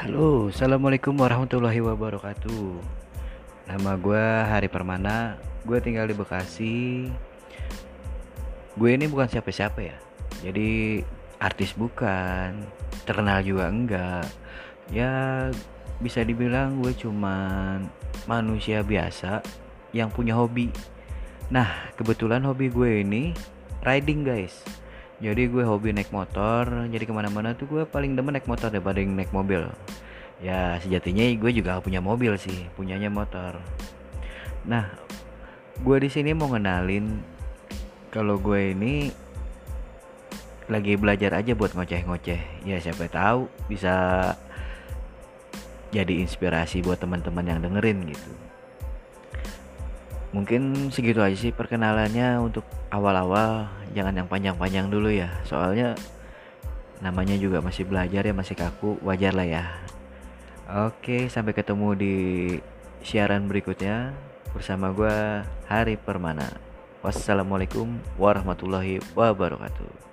Halo, assalamualaikum warahmatullahi wabarakatuh. Nama gue Hari Permana, gue tinggal di Bekasi. Gue ini bukan siapa-siapa ya, jadi artis bukan, terkenal juga enggak. Ya bisa dibilang gue cuman manusia biasa yang punya hobi. Nah kebetulan hobi gue ini riding guys jadi gue hobi naik motor jadi ke mana-mana tuh gue paling demen naik motor daripada naik mobil. Ya sejatinya gue juga punya mobil sih punyanya motor. Nah gue di sini mau ngenalin kalau gue ini lagi belajar aja buat ngoceh-ngoceh. Ya siapa tahu bisa jadi inspirasi buat teman-teman yang dengerin gitu. Mungkin segitu aja sih perkenalannya untuk awal-awal jangan yang panjang-panjang dulu ya. Soalnya namanya juga masih belajar ya masih kaku wajar lah ya. Oke sampai ketemu di siaran berikutnya bersama gue Hari Permana. Wassalamualaikum warahmatullahi wabarakatuh